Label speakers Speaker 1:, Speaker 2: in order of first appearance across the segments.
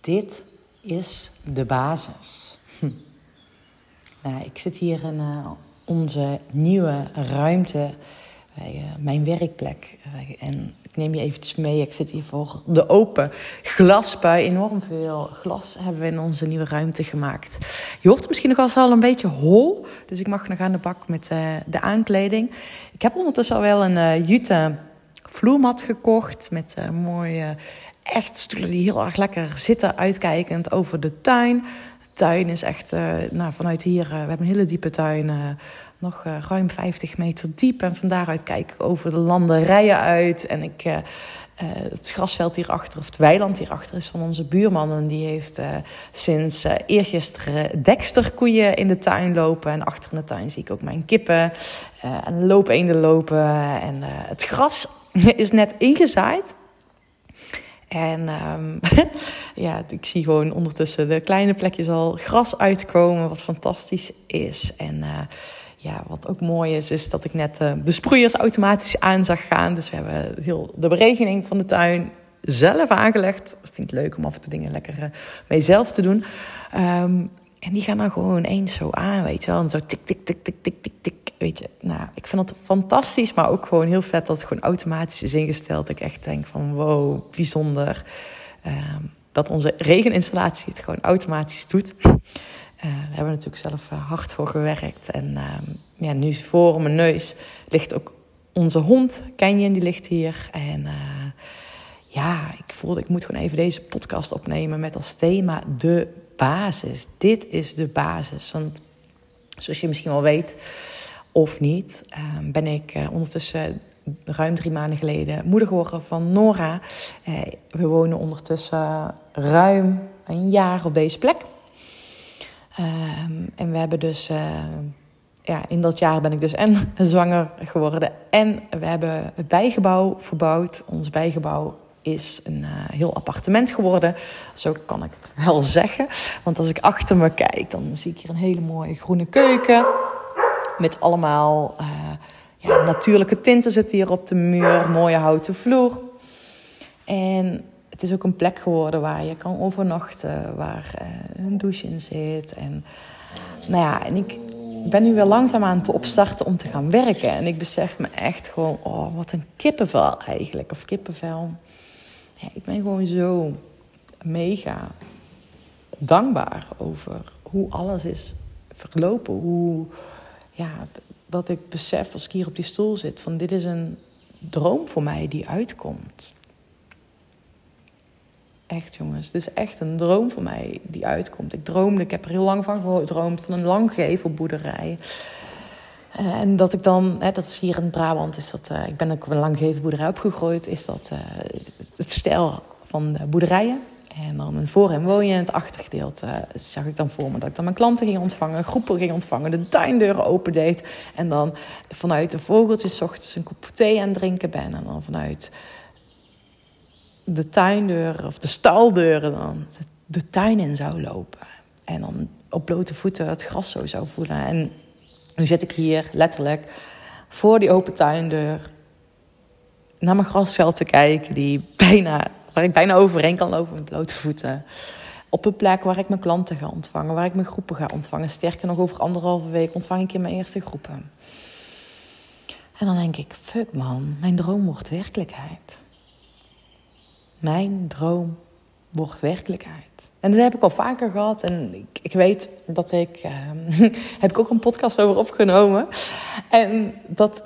Speaker 1: Dit is de basis. Hm. Nou, ik zit hier in uh, onze nieuwe ruimte bij uh, mijn werkplek. Uh, en ik neem je eventjes mee. Ik zit hier voor de open glasbui. Enorm veel glas hebben we in onze nieuwe ruimte gemaakt. Je hoort het misschien nog wel al een beetje hol. Dus ik mag nog aan de bak met de aankleding. Ik heb ondertussen al wel een jute vloermat gekocht. Met mooie echt stoelen die heel erg lekker zitten, uitkijkend over de tuin. De tuin is echt, uh, nou, vanuit hier, uh, we hebben een hele diepe tuin, uh, nog ruim 50 meter diep. En van daaruit kijk ik over de landerijen uit. En ik, het grasveld hierachter, of het weiland hierachter, is van onze buurman. En die heeft sinds eergisteren deksterkoeien in de tuin lopen. En achter in de tuin zie ik ook mijn kippen en loopeenden lopen. En het gras is net ingezaaid. En um, ja, ik zie gewoon ondertussen de kleine plekjes al gras uitkomen, wat fantastisch is. En uh, ja, wat ook mooi is, is dat ik net uh, de sproeiers automatisch aan zag gaan. Dus we hebben heel de beregening van de tuin zelf aangelegd. Ik vind het leuk om af en toe dingen lekker uh, mee zelf te doen. Um, en die gaan dan gewoon eens zo aan, weet je wel. En zo tik, tik, tik, tik, tik, tik, tik. Weet je, nou, ik vind het fantastisch, maar ook gewoon heel vet dat het gewoon automatisch is ingesteld. Dat ik echt denk van, wow, bijzonder. Um, dat onze regeninstallatie het gewoon automatisch doet. Uh, we hebben natuurlijk zelf uh, hard voor gewerkt. En uh, ja, nu voor mijn neus ligt ook onze hond, Canyon, die ligt hier. En uh, ja, ik voelde, ik moet gewoon even deze podcast opnemen met als thema de basis. Dit is de basis. Want zoals je misschien wel weet of niet, ehm, ben ik uh, ondertussen ruim drie maanden geleden moeder geworden van Nora. Uh, we wonen ondertussen ruim een jaar op deze plek. Um, en we hebben dus, uh, ja, in dat jaar ben ik dus en zwanger geworden. En we hebben het bijgebouw verbouwd. Ons bijgebouw is een uh, heel appartement geworden. Zo kan ik het wel zeggen. Want als ik achter me kijk, dan zie ik hier een hele mooie groene keuken. Met allemaal uh, ja, natuurlijke tinten zitten hier op de muur. Mooie houten vloer. En het is ook een plek geworden waar je kan overnachten. Waar uh, een douche in zit. En nou ja, en ik ben nu weer langzaam aan het opstarten om te gaan werken. En ik besef me echt gewoon, oh, wat een kippenvel eigenlijk. Of kippenvel ik ben gewoon zo mega dankbaar over hoe alles is verlopen. Hoe, ja, dat ik besef als ik hier op die stoel zit: van dit is een droom voor mij die uitkomt. Echt jongens, het is echt een droom voor mij die uitkomt. Ik droomde, ik heb er heel lang van gedroomd, van een langgevelboerderij. Uh, en dat ik dan, hè, dat is hier in Brabant, is dat, uh, ik ben ook op een langgevelboerderij opgegroeid, is dat uh, het stijl van de boerderijen. En dan een voor- en woon je in het achtergedeelte zag ik dan voor me dat ik dan mijn klanten ging ontvangen, groepen ging ontvangen, de tuindeuren opendeed. En dan vanuit de vogeltjes ochtends een kop thee aan drinken ben. En dan vanuit de tuindeuren of de staldeuren dan de tuin in zou lopen. En dan op blote voeten het gras zo zou voelen. En nu zit ik hier letterlijk voor die open tuindeur naar mijn grasveld te kijken, die bijna, waar ik bijna overheen kan lopen met blote voeten. Op een plek waar ik mijn klanten ga ontvangen, waar ik mijn groepen ga ontvangen. Sterker nog, over anderhalve week ontvang ik in mijn eerste groepen. En dan denk ik, fuck man, mijn droom wordt werkelijkheid. Mijn droom wordt werkelijkheid. En dat heb ik al vaker gehad. En ik, ik weet dat ik. Uh, heb ik ook een podcast over opgenomen. En dat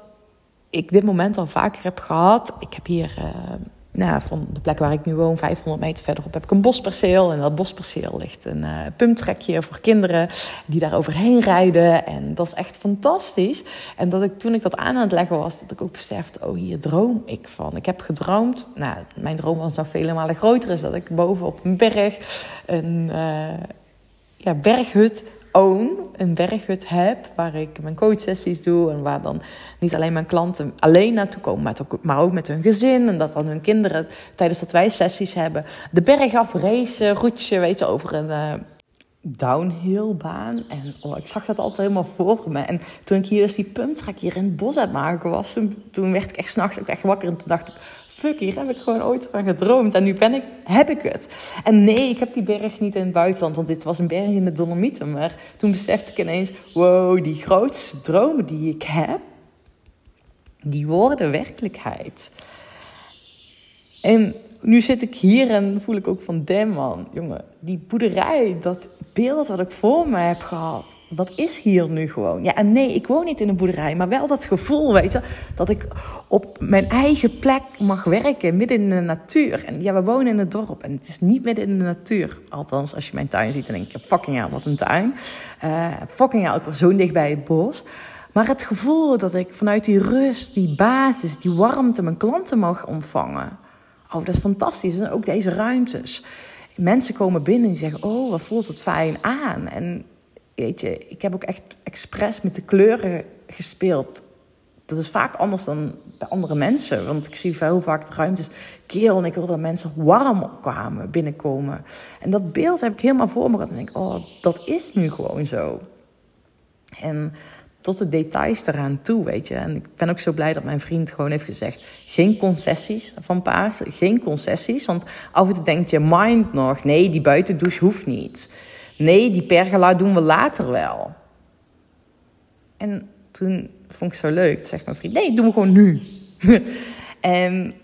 Speaker 1: ik dit moment al vaker heb gehad. Ik heb hier. Uh, nou, van de plek waar ik nu woon, 500 meter verderop, heb ik een bosperceel. En dat bosperceel ligt een uh, pumptrekje voor kinderen die daar overheen rijden. En dat is echt fantastisch. En dat ik toen ik dat aan aan het leggen was, dat ik ook besefte, oh, hier droom ik van. Ik heb gedroomd, nou, mijn droom was nog vele malen groter, is dat ik boven op een berg een uh, ja, berghut own, een berghut heb waar ik mijn coachsessies doe en waar dan niet alleen mijn klanten alleen naartoe komen, maar ook, met hun gezin en dat dan hun kinderen tijdens dat wij sessies hebben de berg af racen, roetje, weet je, over een uh, downhillbaan. En oh, ik zag dat altijd helemaal voor me. En toen ik hier dus die pumptrack hier in het bos aan het maken was, toen, toen werd ik echt s'nachts ook echt wakker en toen dacht ik, fuck, hier heb ik gewoon ooit van gedroomd. En nu ben ik, heb ik het. En nee, ik heb die berg niet in het buitenland, want dit was een berg in de Dolomieten. Maar toen besefte ik ineens, wow, die grootste dromen die ik heb, die worden werkelijkheid. En nu zit ik hier en voel ik ook van, damn man, jongen, die boerderij, dat beeld wat ik voor me heb gehad, dat is hier nu gewoon. Ja, en nee, ik woon niet in een boerderij, maar wel dat gevoel, weet je, dat ik op mijn eigen plek mag werken, midden in de natuur. En ja, we wonen in het dorp en het is niet midden in de natuur. Althans, als je mijn tuin ziet, dan denk je, fucking hell, wat een tuin. Uh, fucking hell, ik was zo dicht bij het bos. Maar het gevoel dat ik vanuit die rust, die basis, die warmte mijn klanten mag ontvangen. Oh, dat is fantastisch. En ook deze ruimtes. Mensen komen binnen en zeggen: Oh, wat voelt het fijn aan? En weet je, ik heb ook echt expres met de kleuren gespeeld. Dat is vaak anders dan bij andere mensen. Want ik zie veel vaak de ruimtes keel en ik wil dat mensen warm kwamen, binnenkomen. En dat beeld heb ik helemaal voor me. En denk oh, dat is nu gewoon zo. En tot de details eraan toe, weet je. En ik ben ook zo blij dat mijn vriend gewoon heeft gezegd... geen concessies van Pasen, geen concessies. Want af en toe denkt je mind nog... nee, die buitendouche hoeft niet. Nee, die pergola doen we later wel. En toen vond ik zo leuk, zegt mijn vriend... nee, doen we gewoon nu. en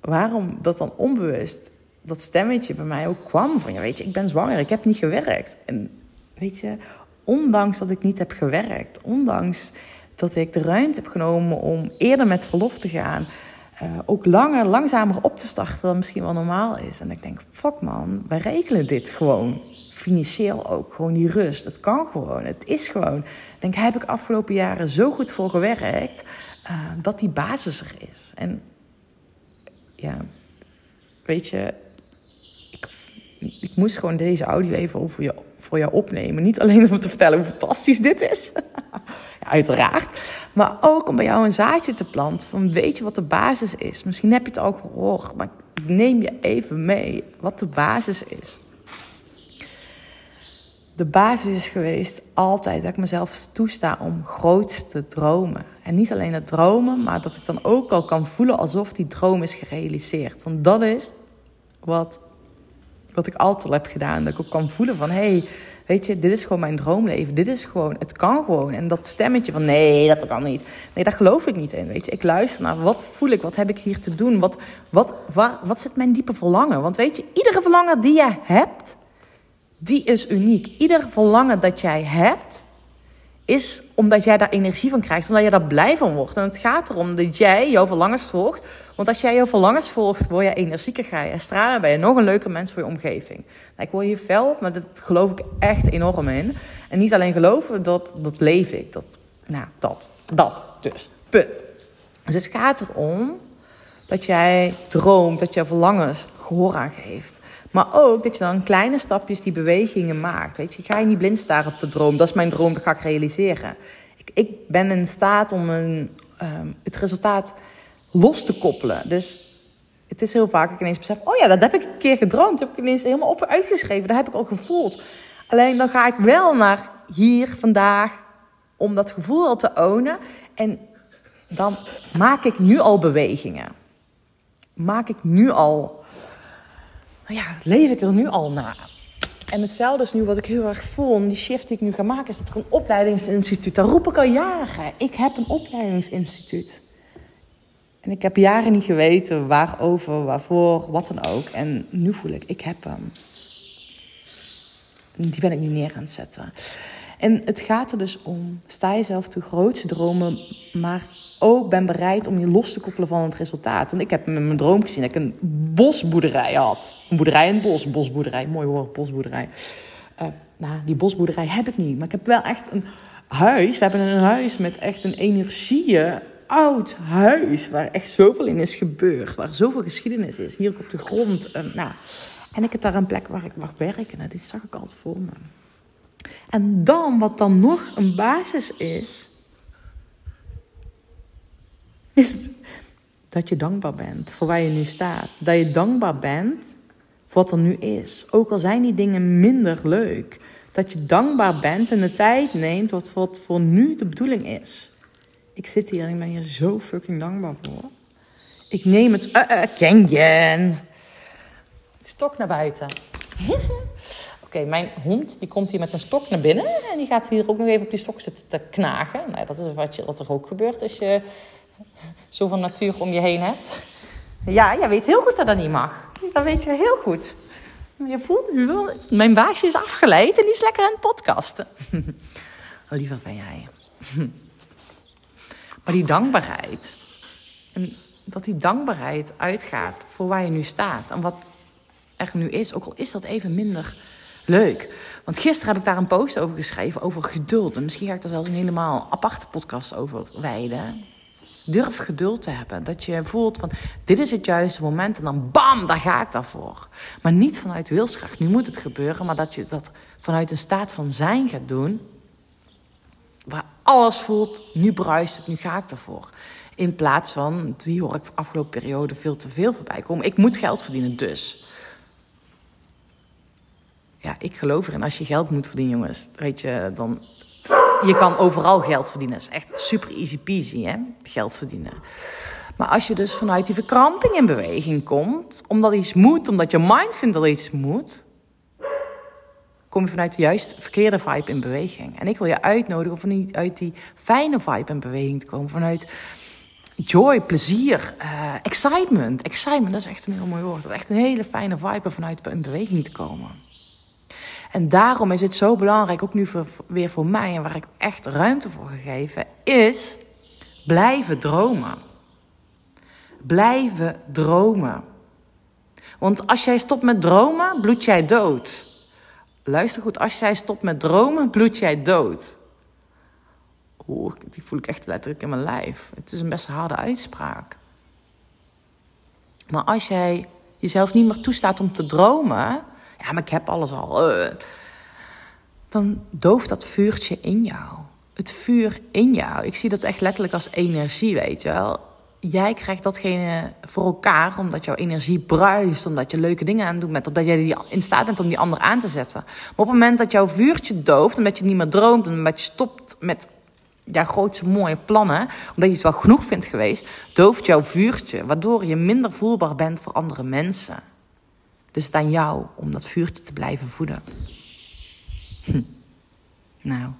Speaker 1: waarom dat dan onbewust... dat stemmetje bij mij ook kwam van... ja, weet je, ik ben zwanger, ik heb niet gewerkt. En weet je ondanks dat ik niet heb gewerkt, ondanks dat ik de ruimte heb genomen om eerder met verlof te gaan, uh, ook langer, langzamer op te starten dan misschien wel normaal is. En ik denk, fuck man, wij regelen dit gewoon. Financieel ook, gewoon die rust. Het kan gewoon, het is gewoon. Ik denk, heb ik afgelopen jaren zo goed voor gewerkt uh, dat die basis er is. En ja, weet je, ik, ik moest gewoon deze audio even over je voor jou opnemen. Niet alleen om te vertellen hoe fantastisch dit is, ja, uiteraard, maar ook om bij jou een zaadje te planten van weet je wat de basis is. Misschien heb je het al gehoord, maar neem je even mee wat de basis is. De basis is geweest altijd dat ik mezelf toesta om groot te dromen. En niet alleen het dromen, maar dat ik dan ook al kan voelen alsof die droom is gerealiseerd. Want dat is wat wat ik altijd al heb gedaan. Dat ik ook kan voelen van, hey, weet je, dit is gewoon mijn droomleven. Dit is gewoon, het kan gewoon. En dat stemmetje van, nee, dat kan niet. Nee, daar geloof ik niet in, weet je. Ik luister naar, wat voel ik, wat heb ik hier te doen? Wat, wat, wat zit mijn diepe verlangen? Want weet je, iedere verlangen die je hebt, die is uniek. Ieder verlangen dat jij hebt, is omdat jij daar energie van krijgt, omdat je daar blij van wordt. En het gaat erom dat jij jouw verlangens volgt. Want als jij jouw verlangens volgt, word je energieker, ga je stralen, ben je nog een leuke mens voor je omgeving. Nou, ik word hier fel maar dat geloof ik echt enorm in. En niet alleen geloven, dat, dat leef ik. Dat, nou, dat, dat dus. Punt. Dus het gaat erom dat jij droomt, dat je verlangens gehoor aan geeft. Maar ook dat je dan kleine stapjes die bewegingen maakt. Weet je, ga je niet blind staren op de droom. Dat is mijn droom, dat ga ik realiseren. Ik, ik ben in staat om een, um, het resultaat los te koppelen. Dus het is heel vaak dat ik ineens besef... oh ja, dat heb ik een keer gedroomd. Dat heb ik ineens helemaal op uitgeschreven. Dat heb ik al gevoeld. Alleen dan ga ik wel naar hier, vandaag... om dat gevoel al te ownen. En dan maak ik nu al bewegingen. Maak ik nu al nou ja, leef ik er nu al naar. En hetzelfde is nu wat ik heel erg voel, die shift die ik nu ga maken, is dat er een opleidingsinstituut. Daar roep ik al jaren. Ik heb een opleidingsinstituut. En ik heb jaren niet geweten waarover, waarvoor, wat dan ook. En nu voel ik, ik heb hem. Die ben ik nu neer aan zetten. En het gaat er dus om, sta jezelf toe grootste dromen, maar ook ben bereid om je los te koppelen van het resultaat. Want ik heb met mijn droom gezien dat ik een bosboerderij had. Een boerderij in het bos, bosboerderij. Mooi hoor, bosboerderij. Uh, nou, die bosboerderij heb ik niet. Maar ik heb wel echt een huis. We hebben een huis met echt een energieën oud huis. Waar echt zoveel in is gebeurd. Waar zoveel geschiedenis is. Hier op de grond. Uh, nou, en ik heb daar een plek waar ik mag werken. Nou, dit zag ik altijd voor me. En dan, wat dan nog een basis is, is dat je dankbaar bent voor waar je nu staat. Dat je dankbaar bent voor wat er nu is. Ook al zijn die dingen minder leuk. Dat je dankbaar bent en de tijd neemt wat, wat voor nu de bedoeling is. Ik zit hier en ik ben hier zo fucking dankbaar voor. Ik neem het... Uh, uh, Kenjen. Stok naar buiten. Mijn hond die komt hier met een stok naar binnen. En die gaat hier ook nog even op die stok zitten te knagen. Nou, dat is wat, je, er ook gebeurt als je zoveel natuur om je heen hebt. Ja, jij weet heel goed dat dat niet mag. Dat weet je heel goed. Je voelt nu. Mijn baasje is afgeleid en die is lekker aan het podcasten. Liever ben jij. Maar die dankbaarheid. En dat die dankbaarheid uitgaat voor waar je nu staat. En wat er nu is. Ook al is dat even minder leuk. Want gisteren heb ik daar een post over geschreven. Over geduld. En misschien ga ik daar zelfs een helemaal aparte podcast over wijden. Durf geduld te hebben. Dat je voelt van dit is het juiste moment. En dan bam, daar ga ik daarvoor. Maar niet vanuit wilskracht. Nu moet het gebeuren. Maar dat je dat vanuit een staat van zijn gaat doen. Waar alles voelt, nu bruist het, nu ga ik daarvoor. In plaats van, die hoor ik afgelopen periode veel te veel voorbij komen. Ik moet geld verdienen, dus. Ja, ik geloof erin. Als je geld moet verdienen, jongens, weet je, dan... Je kan overal geld verdienen. Dat is echt super easy peasy, hè? Geld verdienen. Maar als je dus vanuit die verkramping in beweging komt, omdat iets moet, omdat je mind vindt dat iets moet, kom je vanuit de juist verkeerde vibe in beweging. En ik wil je uitnodigen om vanuit die fijne vibe in beweging te komen. Vanuit joy, plezier, uh, excitement. Excitement, dat is echt een heel mooi woord. Dat is echt een hele fijne vibe vanuit in beweging te komen. En daarom is het zo belangrijk, ook nu weer voor mij en waar ik echt ruimte voor gegeven, is blijven dromen. Blijven dromen. Want als jij stopt met dromen, bloed jij dood. Luister goed, als jij stopt met dromen, bloed jij dood. Oeh, die voel ik echt letterlijk in mijn lijf. Het is een best harde uitspraak. Maar als jij jezelf niet meer toestaat om te dromen, ja, maar ik heb alles al, uh, dan dooft dat vuurtje in jou. Het vuur in jou. Ik zie dat echt letterlijk als energie, weet je wel jij krijgt datgene voor elkaar omdat jouw energie bruist, omdat je leuke dingen aan doet omdat jij in staat bent om die ander aan te zetten. Maar op het moment dat jouw vuurtje dooft, omdat je niet meer droomt, omdat je stopt met jouw grootste mooie plannen, omdat je het wel genoeg vindt geweest, dooft jouw vuurtje, waardoor je minder voelbaar bent voor andere mensen. Dus het aan jou om dat vuurtje te blijven voeden. Hm. Nou,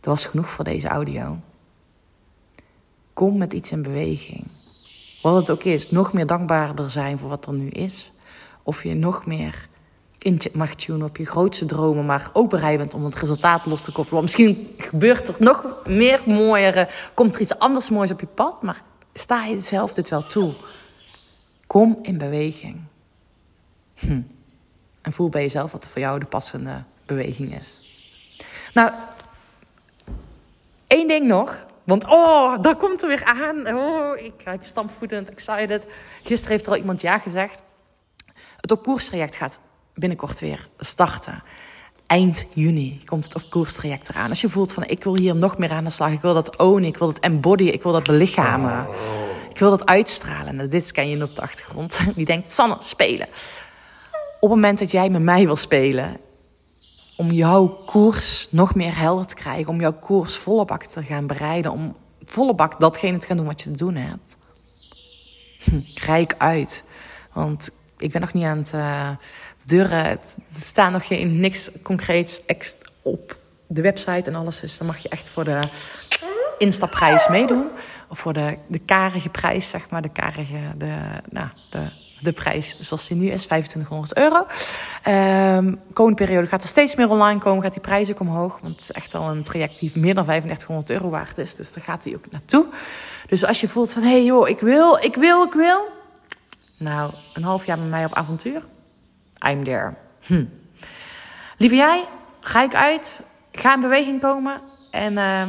Speaker 1: dat was genoeg voor deze audio. Kom met iets in beweging. Wat het ook is, nog meer dankbaarder zijn voor wat er nu is. Of je nog meer in mag tunen op je grootste dromen, maar ook bereid bent om het resultaat los te koppelen. misschien gebeurt er nog meer mooiere, komt er iets anders moois op je pad, maar sta je zelf dit wel toe. Kom in beweging. Hm. En voel bij jezelf wat er voor jou de passende beweging is. Nou, één ding nog. Want oh, daar komt er weer aan. Oh, ik krijg stampvoetend, excited. Gisteren heeft er al iemand ja gezegd. Het opkoerstraject gaat binnenkort weer starten. Eind juni komt het opkoerstraject eraan. Als je voelt van ik wil hier nog meer aan de slag. Ik wil dat ownen, ik wil dat embodyen, ik wil dat belichamen. Ik wil dat uitstralen. Nou, dit ken je op de achtergrond. Die denkt, Sanne, spelen. Op het moment dat jij met mij wil spelen om jouw koers nog meer helder te krijgen, om jouw koers volle bak te gaan bereiden, om volle bak datgene te gaan doen wat je te doen hebt. Hm, rijk uit. Want ik ben nog niet aan het uh, deuren. Er staat nog geen niks concreets op de website en alles. Dus dan mag je echt voor de instapprijs meedoen. Of voor de, de karige prijs, zeg maar. De karige, de, nou, de de prijs zoals die nu is, 2500 euro. Um, komende periode gaat er steeds meer online komen, gaat die prijs ook omhoog. Want het is echt al een traject die meer dan 3500 euro waard is. Dus daar gaat hij ook naartoe. Dus als je voelt van, hé hey joh, ik wil, ik wil, ik wil. Nou, een half jaar met mij op avontuur. I'm there. Hm. Lieve jij, ga ik uit. Ga in beweging komen. En uh,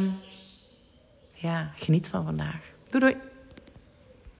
Speaker 1: ja, geniet van vandaag. Doei doei.